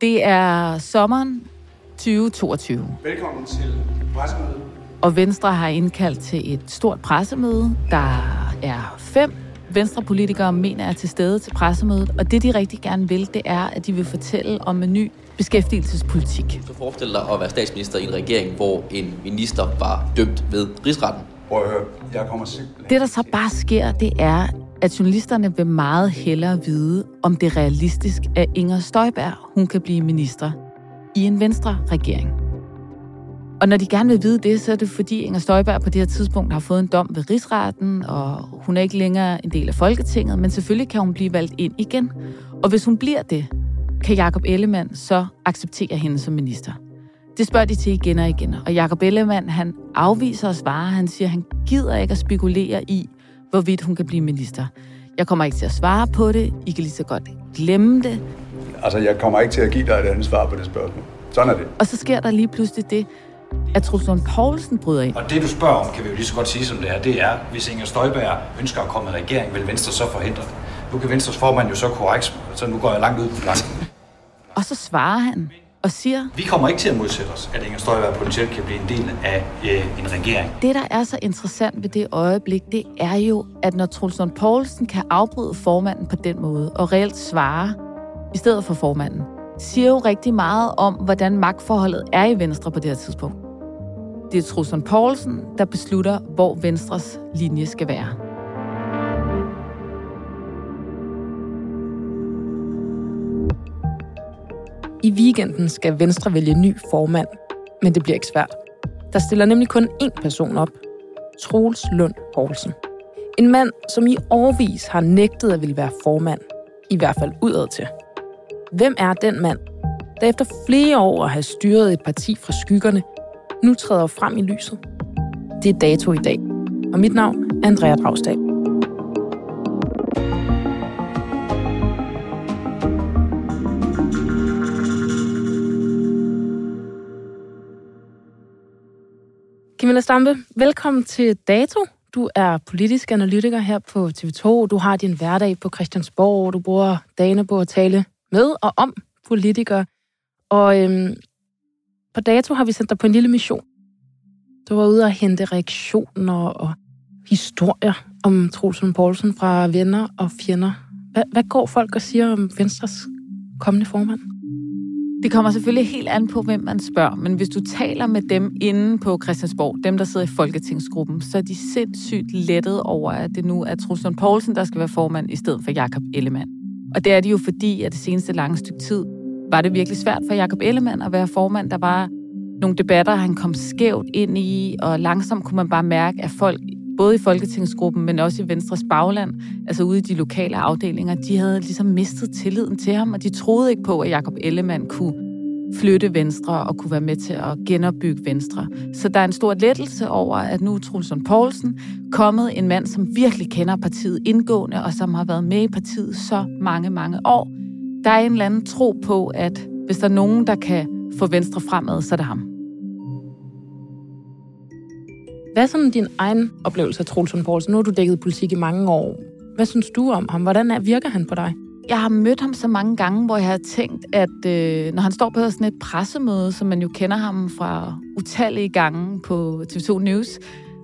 Det er sommeren 2022. Velkommen til pressemødet. Og Venstre har indkaldt til et stort pressemøde. Der er fem Venstre-politikere, mener er til stede til pressemødet. Og det, de rigtig gerne vil, det er, at de vil fortælle om en ny beskæftigelsespolitik. Du forestiller dig at være statsminister i en regering, hvor en minister var dømt ved rigsretten. Prøv at høre, jeg kommer simpelthen... Det, der så bare sker, det er, at journalisterne vil meget hellere vide, om det er realistisk, at Inger Støjberg hun kan blive minister i en venstre-regering. Og når de gerne vil vide det, så er det fordi Inger Støjberg på det her tidspunkt har fået en dom ved rigsretten, og hun er ikke længere en del af Folketinget, men selvfølgelig kan hun blive valgt ind igen. Og hvis hun bliver det, kan Jakob Ellemann så acceptere hende som minister. Det spørger de til igen og igen. Og Jakob Ellemann, han afviser at svare. Han siger, at han gider ikke at spekulere i, hvorvidt hun kan blive minister. Jeg kommer ikke til at svare på det. I kan lige så godt glemme det. Altså, jeg kommer ikke til at give dig et andet svar på det spørgsmål. Sådan er det. Og så sker der lige pludselig det, at Truls Lund Poulsen bryder ind. Og det, du spørger om, kan vi jo lige så godt sige, som det er, det er, hvis Inger Støjberg ønsker at komme i regering, vil Venstre så forhindre det? Nu kan Venstres formand jo så korrekt, så nu går jeg langt ud på flanken. Og så svarer han og siger... Vi kommer ikke til at modsætte os, at Inger Støjberg potentielt kan blive en del af øh, en regering. Det, der er så interessant ved det øjeblik, det er jo, at når Truls Lund Poulsen kan afbryde formanden på den måde, og reelt svare i stedet for formanden, siger jo rigtig meget om, hvordan magtforholdet er i Venstre på det her tidspunkt. Det er Truls Lund Poulsen, der beslutter, hvor Venstres linje skal være. I weekenden skal Venstre vælge ny formand, men det bliver ikke svært. Der stiller nemlig kun én person op. Troels Lund Poulsen. En mand, som i årvis har nægtet at ville være formand. I hvert fald udad til. Hvem er den mand, der efter flere år at have styret et parti fra skyggerne, nu træder frem i lyset? Det er dato i dag. Og mit navn er Andrea Dragstad. Camilla Stampe, velkommen til Dato. Du er politisk analytiker her på TV2. Du har din hverdag på Christiansborg. Du bruger dagene på at tale med og om politikere. Og øhm, på Dato har vi sendt dig på en lille mission. Du var ude og hente reaktioner og historier om Trulsund Poulsen fra venner og fjender. Hvad, hvad går folk og siger om Venstres kommende formand? Det kommer selvfølgelig helt an på, hvem man spørger, men hvis du taler med dem inde på Christiansborg, dem der sidder i Folketingsgruppen, så er de sindssygt lettet over, at det nu er Truslund Poulsen, der skal være formand, i stedet for Jakob Ellemann. Og det er det jo fordi, at det seneste lange stykke tid var det virkelig svært for Jakob Ellemann at være formand. Der var nogle debatter, han kom skævt ind i, og langsomt kunne man bare mærke, at folk både i Folketingsgruppen, men også i Venstres bagland, altså ude i de lokale afdelinger, de havde ligesom mistet tilliden til ham, og de troede ikke på, at Jakob Ellemann kunne flytte Venstre og kunne være med til at genopbygge Venstre. Så der er en stor lettelse over, at nu er Trulsund Poulsen kommet en mand, som virkelig kender partiet indgående, og som har været med i partiet så mange, mange år. Der er en eller anden tro på, at hvis der er nogen, der kan få Venstre fremad, så er det ham. Hvad er sådan din egen oplevelse af Troels Poulsen? Nu har du dækket politik i mange år. Hvad synes du om ham? Hvordan er, virker han på dig? Jeg har mødt ham så mange gange, hvor jeg har tænkt, at øh, når han står på sådan et pressemøde, som man jo kender ham fra utallige gange på TV2 News,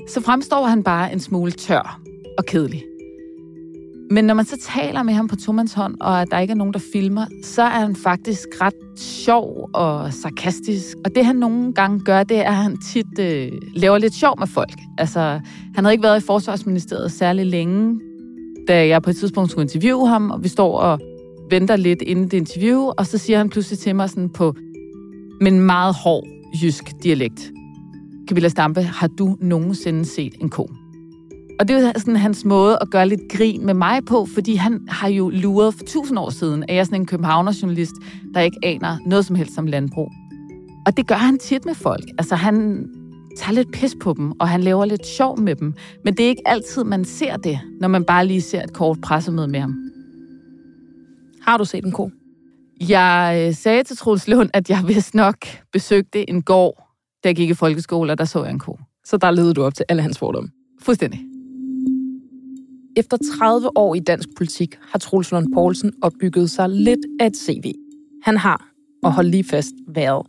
så fremstår han bare en smule tør og kedelig. Men når man så taler med ham på tomandshånd, og der ikke er nogen, der filmer, så er han faktisk ret sjov og sarkastisk. Og det han nogle gange gør, det er, at han tit øh, laver lidt sjov med folk. Altså, han havde ikke været i Forsvarsministeriet særlig længe, da jeg på et tidspunkt skulle interviewe ham, og vi står og venter lidt inden det interview, og så siger han pludselig til mig sådan på en meget hård jysk dialekt. Camilla Stampe, har du nogensinde set en ko? Og det er jo sådan hans måde at gøre lidt grin med mig på, fordi han har jo luret for tusind år siden, at jeg er sådan en københavnerjournalist, der ikke aner noget som helst om landbrug. Og det gør han tit med folk. Altså han tager lidt pis på dem, og han laver lidt sjov med dem. Men det er ikke altid, man ser det, når man bare lige ser et kort pressemøde med ham. Har du set en ko? Jeg øh, sagde til Troels Lund, at jeg vist nok besøgte en gård, da jeg gik i folkeskole, og der så jeg en ko. Så der levede du op til alle hans fordomme? Fuldstændig. Efter 30 år i dansk politik har Troels Lund Poulsen opbygget sig lidt af et CV. Han har, og hold lige fast, været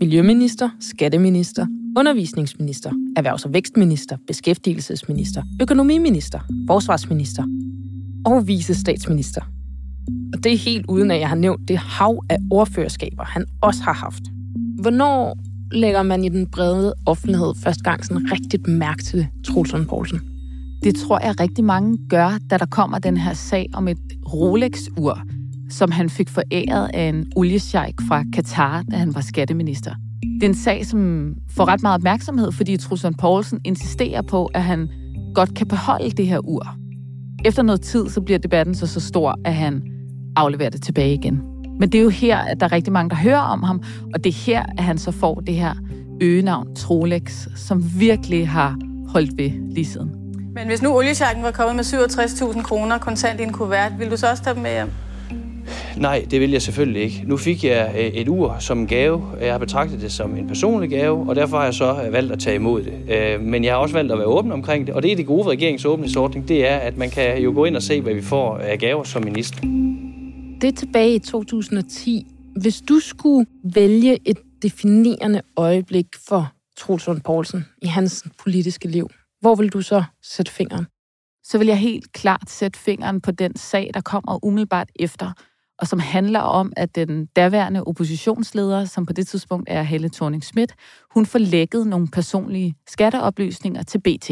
miljøminister, skatteminister, undervisningsminister, erhvervs- og vækstminister, beskæftigelsesminister, økonomiminister, forsvarsminister og visestatsminister. Og det er helt uden, at jeg har nævnt det hav af ordførerskaber, han også har haft. Hvornår lægger man i den brede offentlighed første gang sådan rigtigt mærke til Troels Poulsen? Det tror jeg rigtig mange gør, da der kommer den her sag om et Rolex-ur, som han fik foræret af en oliesjejk fra Katar, da han var skatteminister. Det er en sag, som får ret meget opmærksomhed, fordi Trusson Poulsen insisterer på, at han godt kan beholde det her ur. Efter noget tid, så bliver debatten så, så stor, at han afleverer det tilbage igen. Men det er jo her, at der er rigtig mange, der hører om ham, og det er her, at han så får det her øgenavn Trolex, som virkelig har holdt ved lige siden. Men hvis nu oliesjakken var kommet med 67.000 kroner kontant i en kuvert, ville du så også tage dem med hjem? Nej, det vil jeg selvfølgelig ikke. Nu fik jeg øh, et ur som en gave. Jeg har betragtet det som en personlig gave, og derfor har jeg så øh, valgt at tage imod det. Øh, men jeg har også valgt at være åben omkring det, og det er det gode ved regeringens åbningsordning, det er, at man kan jo gå ind og se, hvad vi får af gaver som minister. Det er tilbage i 2010. Hvis du skulle vælge et definerende øjeblik for Troels Lund Poulsen i hans politiske liv, hvor vil du så sætte fingeren? Så vil jeg helt klart sætte fingeren på den sag, der kommer umiddelbart efter, og som handler om, at den daværende oppositionsleder, som på det tidspunkt er Helle thorning Schmidt, hun får lækket nogle personlige skatteoplysninger til BT.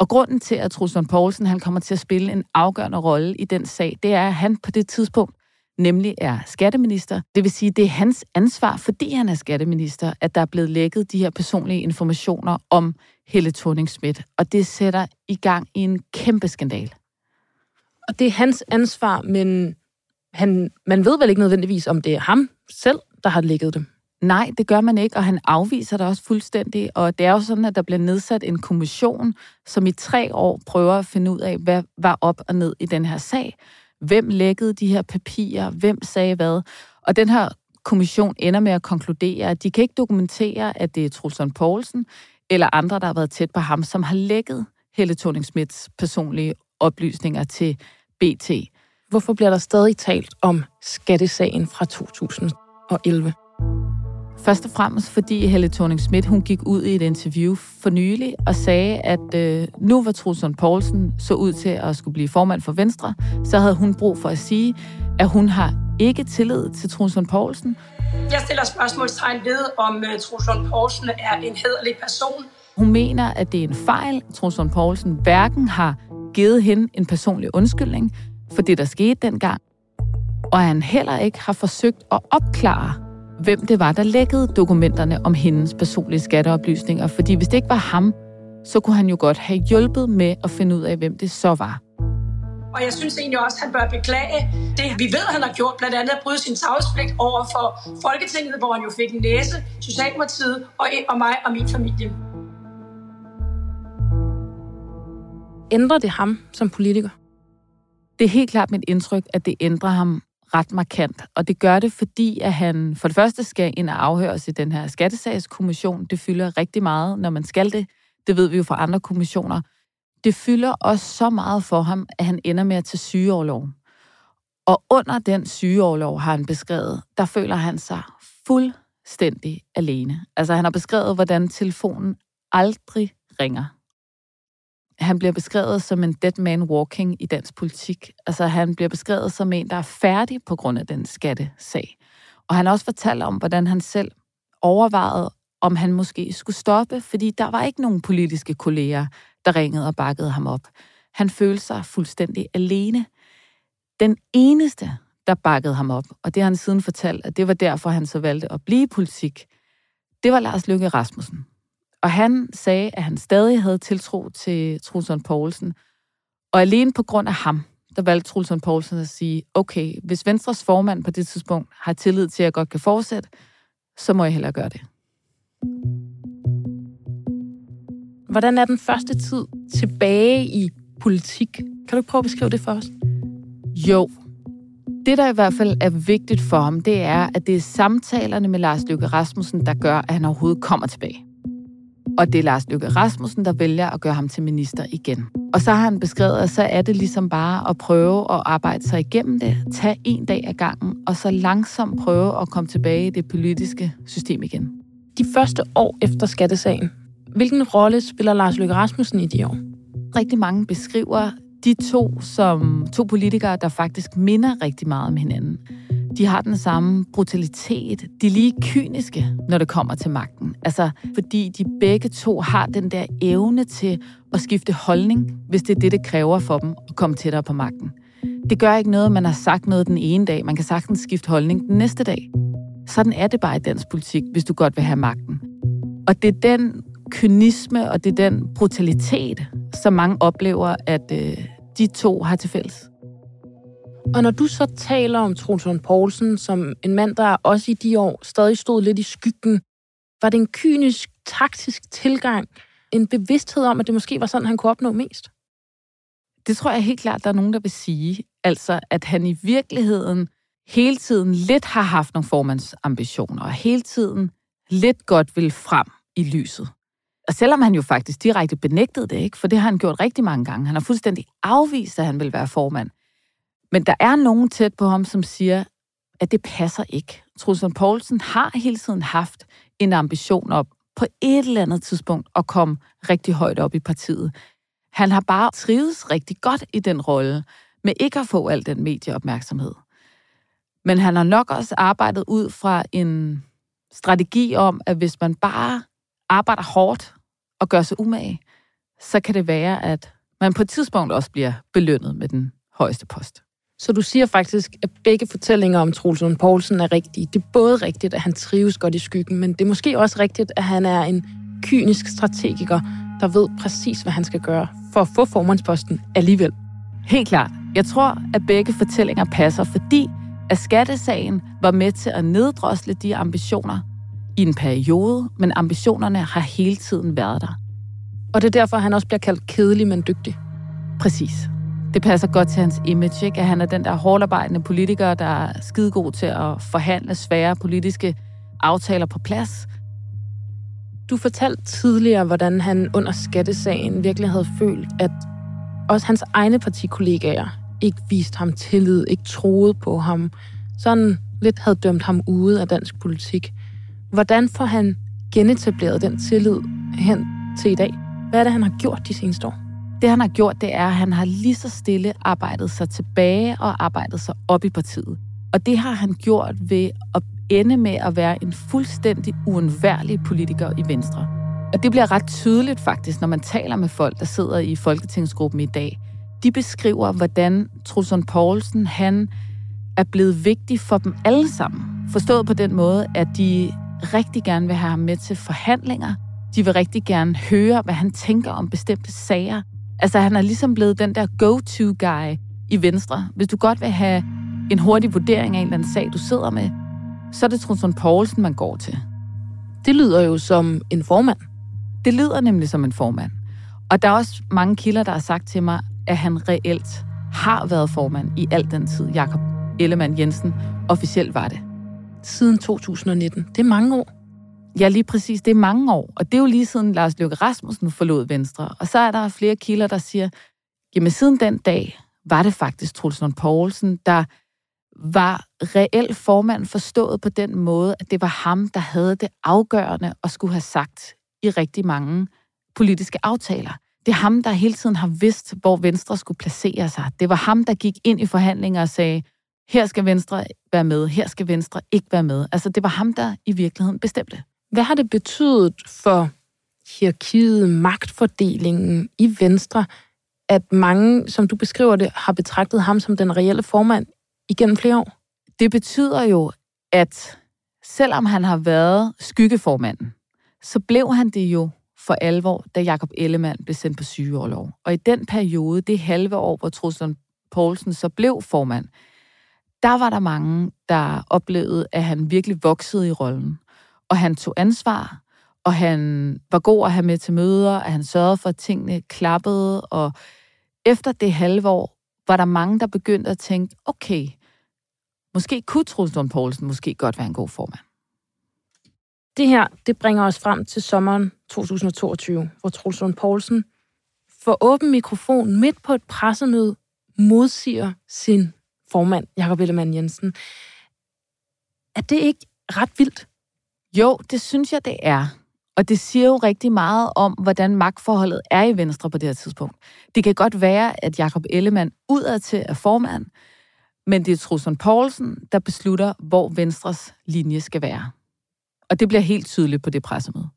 Og grunden til, at Truslund Poulsen han kommer til at spille en afgørende rolle i den sag, det er, at han på det tidspunkt nemlig er skatteminister. Det vil sige, det er hans ansvar, fordi han er skatteminister, at der er blevet lækket de her personlige informationer om Helle thorning Schmidt. Og det sætter i gang i en kæmpe skandal. Og det er hans ansvar, men han, man ved vel ikke nødvendigvis, om det er ham selv, der har lækket dem? Nej, det gør man ikke, og han afviser det også fuldstændig. Og det er jo sådan, at der bliver nedsat en kommission, som i tre år prøver at finde ud af, hvad var op og ned i den her sag. Hvem lækkede de her papirer? Hvem sagde hvad? Og den her kommission ender med at konkludere, at de kan ikke dokumentere, at det er Trulsson Poulsen eller andre, der har været tæt på ham, som har lækket Helle thorning personlige oplysninger til BT. Hvorfor bliver der stadig talt om skattesagen fra 2011? Først og fremmest fordi Helle thorning Schmidt hun gik ud i et interview for nylig og sagde, at øh, nu var Trudson Poulsen så ud til at skulle blive formand for Venstre, så havde hun brug for at sige, at hun har ikke tillid til Trudson Poulsen. Jeg stiller spørgsmålstegn ved, om uh, Trudson Poulsen er en hederlig person. Hun mener, at det er en fejl. Trudson Poulsen hverken har givet hende en personlig undskyldning for det, der skete dengang, og han heller ikke har forsøgt at opklare, hvem det var, der lækkede dokumenterne om hendes personlige skatteoplysninger. Fordi hvis det ikke var ham, så kunne han jo godt have hjulpet med at finde ud af, hvem det så var. Og jeg synes egentlig også, at han bør beklage det, vi ved, han har gjort, blandt andet at bryde sin tavspligt over for Folketinget, hvor han jo fik en næse, Socialdemokratiet og, og mig og min familie. Ændrer det ham som politiker? Det er helt klart mit indtryk, at det ændrer ham ret markant. Og det gør det, fordi at han for det første skal ind og afhøres i den her skattesagskommission. Det fylder rigtig meget, når man skal det. Det ved vi jo fra andre kommissioner. Det fylder også så meget for ham, at han ender med at tage sygeoverlov. Og under den sygeoverlov har han beskrevet, der føler han sig fuldstændig alene. Altså han har beskrevet, hvordan telefonen aldrig ringer han bliver beskrevet som en dead man walking i dansk politik. Altså han bliver beskrevet som en, der er færdig på grund af den skattesag. Og han har også fortalt om, hvordan han selv overvejede, om han måske skulle stoppe, fordi der var ikke nogen politiske kolleger, der ringede og bakkede ham op. Han følte sig fuldstændig alene. Den eneste, der bakkede ham op, og det har han siden fortalt, at det var derfor, han så valgte at blive i politik, det var Lars Løkke Rasmussen. Og han sagde, at han stadig havde tiltro til Trulsund Poulsen. Og alene på grund af ham, der valgte Trulsund Poulsen at sige, okay, hvis Venstres formand på det tidspunkt har tillid til, at jeg godt kan fortsætte, så må jeg hellere gøre det. Hvordan er den første tid tilbage i politik? Kan du ikke prøve at beskrive det for os? Jo. Det, der i hvert fald er vigtigt for ham, det er, at det er samtalerne med Lars Løkke Rasmussen, der gør, at han overhovedet kommer tilbage. Og det er Lars Løkke Rasmussen, der vælger at gøre ham til minister igen. Og så har han beskrevet, at så er det ligesom bare at prøve at arbejde sig igennem det, tage en dag ad gangen, og så langsomt prøve at komme tilbage i det politiske system igen. De første år efter skattesagen, hvilken rolle spiller Lars Løkke Rasmussen i de år? Rigtig mange beskriver de to som to politikere, der faktisk minder rigtig meget om hinanden. De har den samme brutalitet. De er lige kyniske, når det kommer til magten. Altså, fordi de begge to har den der evne til at skifte holdning, hvis det er det, det kræver for dem at komme tættere på magten. Det gør ikke noget, man har sagt noget den ene dag. Man kan sagtens skifte holdning den næste dag. Sådan er det bare i dansk politik, hvis du godt vil have magten. Og det er den kynisme og det er den brutalitet, som mange oplever, at øh, de to har til fælles. Og når du så taler om Troels Poulsen som en mand, der også i de år stadig stod lidt i skyggen, var det en kynisk, taktisk tilgang, en bevidsthed om, at det måske var sådan, han kunne opnå mest? Det tror jeg helt klart, der er nogen, der vil sige. Altså, at han i virkeligheden hele tiden lidt har haft nogle formandsambitioner, og hele tiden lidt godt vil frem i lyset. Og selvom han jo faktisk direkte benægtede det, ikke? for det har han gjort rigtig mange gange. Han har fuldstændig afvist, at han vil være formand. Men der er nogen tæt på ham, som siger, at det passer ikke. Trudsen Poulsen har hele tiden haft en ambition om på et eller andet tidspunkt at komme rigtig højt op i partiet. Han har bare trives rigtig godt i den rolle, med ikke at få al den medieopmærksomhed. Men han har nok også arbejdet ud fra en strategi om, at hvis man bare arbejder hårdt og gør sig umage, så kan det være, at man på et tidspunkt også bliver belønnet med den højeste post. Så du siger faktisk, at begge fortællinger om Troels Lund Poulsen er rigtige. Det er både rigtigt, at han trives godt i skyggen, men det er måske også rigtigt, at han er en kynisk strategiker, der ved præcis, hvad han skal gøre for at få formandsposten alligevel. Helt klart. Jeg tror, at begge fortællinger passer, fordi at skattesagen var med til at neddrosle de ambitioner i en periode, men ambitionerne har hele tiden været der. Og det er derfor, han også bliver kaldt kedelig, men dygtig. Præcis. Det passer godt til hans image, ikke? at han er den der hårdarbejdende politiker, der er skidegod til at forhandle svære politiske aftaler på plads. Du fortalte tidligere, hvordan han under skattesagen virkelig havde følt, at også hans egne partikollegaer ikke viste ham tillid, ikke troede på ham, sådan lidt havde dømt ham ude af dansk politik. Hvordan får han genetableret den tillid hen til i dag? Hvad er det, han har gjort de seneste år? Det, han har gjort, det er, at han har lige så stille arbejdet sig tilbage og arbejdet sig op i partiet. Og det har han gjort ved at ende med at være en fuldstændig uundværlig politiker i Venstre. Og det bliver ret tydeligt faktisk, når man taler med folk, der sidder i Folketingsgruppen i dag. De beskriver, hvordan Trusson Poulsen, han er blevet vigtig for dem alle sammen. Forstået på den måde, at de rigtig gerne vil have ham med til forhandlinger. De vil rigtig gerne høre, hvad han tænker om bestemte sager. Altså, han er ligesom blevet den der go-to-guy i Venstre. Hvis du godt vil have en hurtig vurdering af en eller anden sag, du sidder med, så er det Trundsund Poulsen, man går til. Det lyder jo som en formand. Det lyder nemlig som en formand. Og der er også mange kilder, der har sagt til mig, at han reelt har været formand i al den tid, Jakob Ellemann Jensen officielt var det. Siden 2019. Det er mange år. Ja, lige præcis. Det er mange år. Og det er jo lige siden Lars Løkke Rasmussen forlod Venstre. Og så er der flere kilder, der siger, jamen siden den dag var det faktisk Truls Lund Poulsen, der var reelt formand forstået på den måde, at det var ham, der havde det afgørende og skulle have sagt i rigtig mange politiske aftaler. Det er ham, der hele tiden har vidst, hvor Venstre skulle placere sig. Det var ham, der gik ind i forhandlinger og sagde, her skal Venstre være med, her skal Venstre ikke være med. Altså, det var ham, der i virkeligheden bestemte. Hvad har det betydet for hierarkiet, magtfordelingen i Venstre, at mange, som du beskriver det, har betragtet ham som den reelle formand igennem flere år? Det betyder jo, at selvom han har været skyggeformanden, så blev han det jo for alvor, da Jakob Ellemann blev sendt på sygeårlov. Og i den periode, det halve år, hvor Truslund Poulsen så blev formand, der var der mange, der oplevede, at han virkelig voksede i rollen. Og han tog ansvar, og han var god at have med til møder, at han sørgede for, at tingene klappede, og efter det halve år, var der mange, der begyndte at tænke, okay, måske kunne Truls Lund Poulsen måske godt være en god formand. Det her, det bringer os frem til sommeren 2022, hvor Truls Lund Poulsen for åben mikrofon midt på et pressemøde modsiger sin formand, Jakob Ellemann Jensen. Er det ikke ret vildt? Jo, det synes jeg, det er. Og det siger jo rigtig meget om, hvordan magtforholdet er i Venstre på det her tidspunkt. Det kan godt være, at Jakob Ellemann udadtil er formand, men det er Trusson Poulsen, der beslutter, hvor Venstres linje skal være. Og det bliver helt tydeligt på det pressemøde.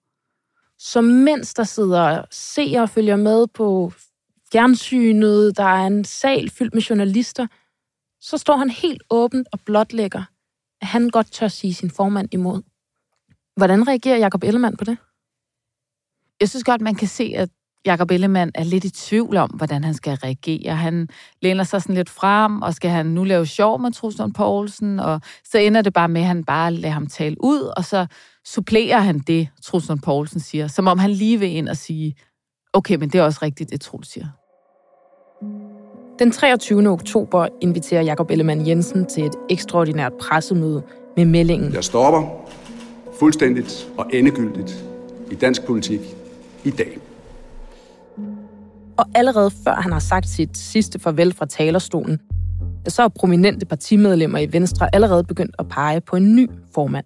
Så mens der sidder seere og følger med på fjernsynet, der er en sal fyldt med journalister, så står han helt åbent og blotlægger, at han godt tør sige sin formand imod. Hvordan reagerer Jakob Ellemann på det? Jeg synes godt, man kan se, at Jakob Ellemann er lidt i tvivl om, hvordan han skal reagere. Han læner sig sådan lidt frem, og skal han nu lave sjov med Truslund Poulsen, og så ender det bare med, at han bare lader ham tale ud, og så supplerer han det, Truslund Poulsen siger, som om han lige vil ind og sige, okay, men det er også rigtigt, det Truls siger. Den 23. oktober inviterer Jakob Ellemann Jensen til et ekstraordinært pressemøde med meldingen. Jeg stopper fuldstændigt og endegyldigt i dansk politik i dag. Og allerede før han har sagt sit sidste farvel fra talerstolen, så er prominente partimedlemmer i Venstre allerede begyndt at pege på en ny formand.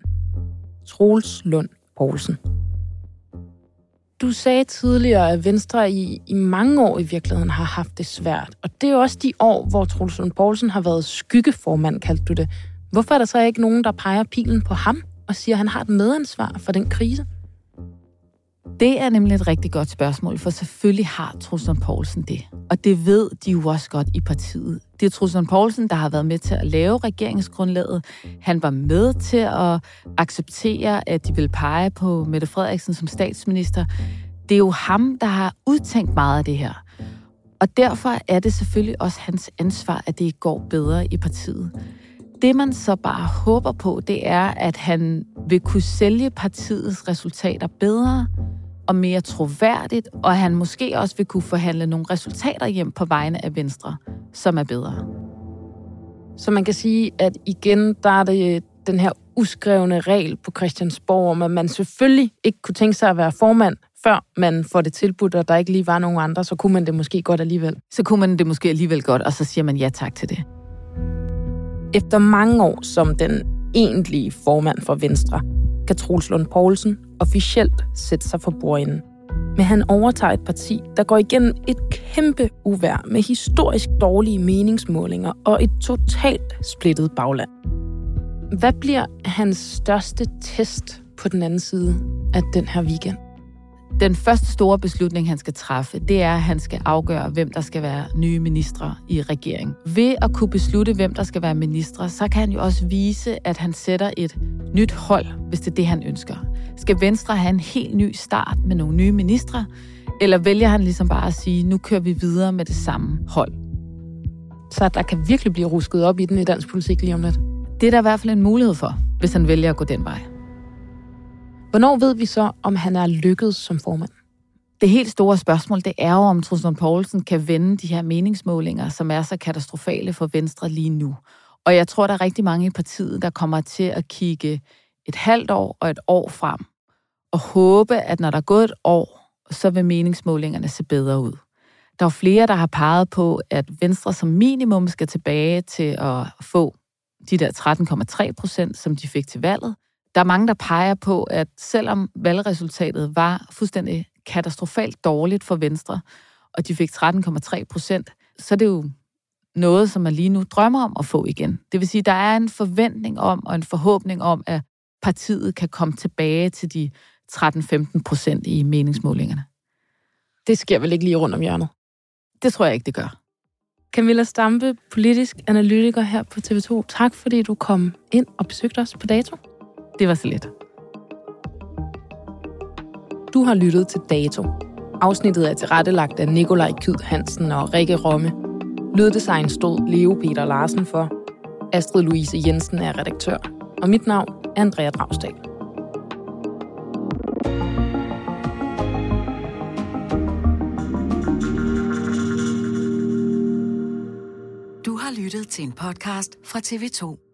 Troels Lund Poulsen. Du sagde tidligere, at Venstre i, i mange år i virkeligheden har haft det svært. Og det er jo også de år, hvor Troels Lund Poulsen har været skyggeformand, kaldte du det. Hvorfor er der så ikke nogen, der peger pilen på ham og siger, at han har et medansvar for den krise? Det er nemlig et rigtig godt spørgsmål, for selvfølgelig har Truslund Poulsen det. Og det ved de jo også godt i partiet. Det er Truslund Poulsen, der har været med til at lave regeringsgrundlaget. Han var med til at acceptere, at de vil pege på Mette Frederiksen som statsminister. Det er jo ham, der har udtænkt meget af det her. Og derfor er det selvfølgelig også hans ansvar, at det går bedre i partiet. Det man så bare håber på, det er, at han vil kunne sælge partiets resultater bedre, og mere troværdigt, og han måske også vil kunne forhandle nogle resultater hjem på vegne af Venstre, som er bedre. Så man kan sige, at igen, der er det den her uskrevne regel på Christiansborg, om at man selvfølgelig ikke kunne tænke sig at være formand, før man får det tilbudt, og der ikke lige var nogen andre, så kunne man det måske godt alligevel. Så kunne man det måske alligevel godt, og så siger man ja tak til det. Efter mange år som den egentlige formand for Venstre, kan Troels Lund Poulsen officielt sætte sig for bordenden. Men han overtager et parti, der går igennem et kæmpe uvær med historisk dårlige meningsmålinger og et totalt splittet bagland. Hvad bliver hans største test på den anden side af den her weekend? Den første store beslutning, han skal træffe, det er, at han skal afgøre, hvem der skal være nye ministre i regeringen. Ved at kunne beslutte, hvem der skal være ministre, så kan han jo også vise, at han sætter et nyt hold, hvis det er det, han ønsker. Skal Venstre have en helt ny start med nogle nye ministre, eller vælger han ligesom bare at sige, nu kører vi videre med det samme hold? Så der kan virkelig blive rusket op i den i dansk politik lige om lidt? Det er der i hvert fald en mulighed for, hvis han vælger at gå den vej. Hvornår ved vi så, om han er lykkedes som formand? Det helt store spørgsmål, det er jo, om Trudson Poulsen kan vende de her meningsmålinger, som er så katastrofale for Venstre lige nu. Og jeg tror, der er rigtig mange i partiet, der kommer til at kigge et halvt år og et år frem, og håbe, at når der er gået et år, så vil meningsmålingerne se bedre ud. Der er flere, der har peget på, at Venstre som minimum skal tilbage til at få de der 13,3 procent, som de fik til valget, der er mange, der peger på, at selvom valgresultatet var fuldstændig katastrofalt dårligt for Venstre, og de fik 13,3 procent, så er det jo noget, som man lige nu drømmer om at få igen. Det vil sige, der er en forventning om og en forhåbning om, at partiet kan komme tilbage til de 13-15 procent i meningsmålingerne. Det sker vel ikke lige rundt om hjørnet? Det tror jeg ikke, det gør. Camilla Stampe, politisk analytiker her på TV2. Tak fordi du kom ind og besøgte os på dato. Det var så let. Du har lyttet til Dato. Afsnittet er tilrettelagt af Nikolaj Kyd Hansen og Rikke Romme. Lyddesign stod Leo Peter Larsen for. Astrid Louise Jensen er redaktør. Og mit navn er Andrea Dragsdal. Du har lyttet til en podcast fra TV2.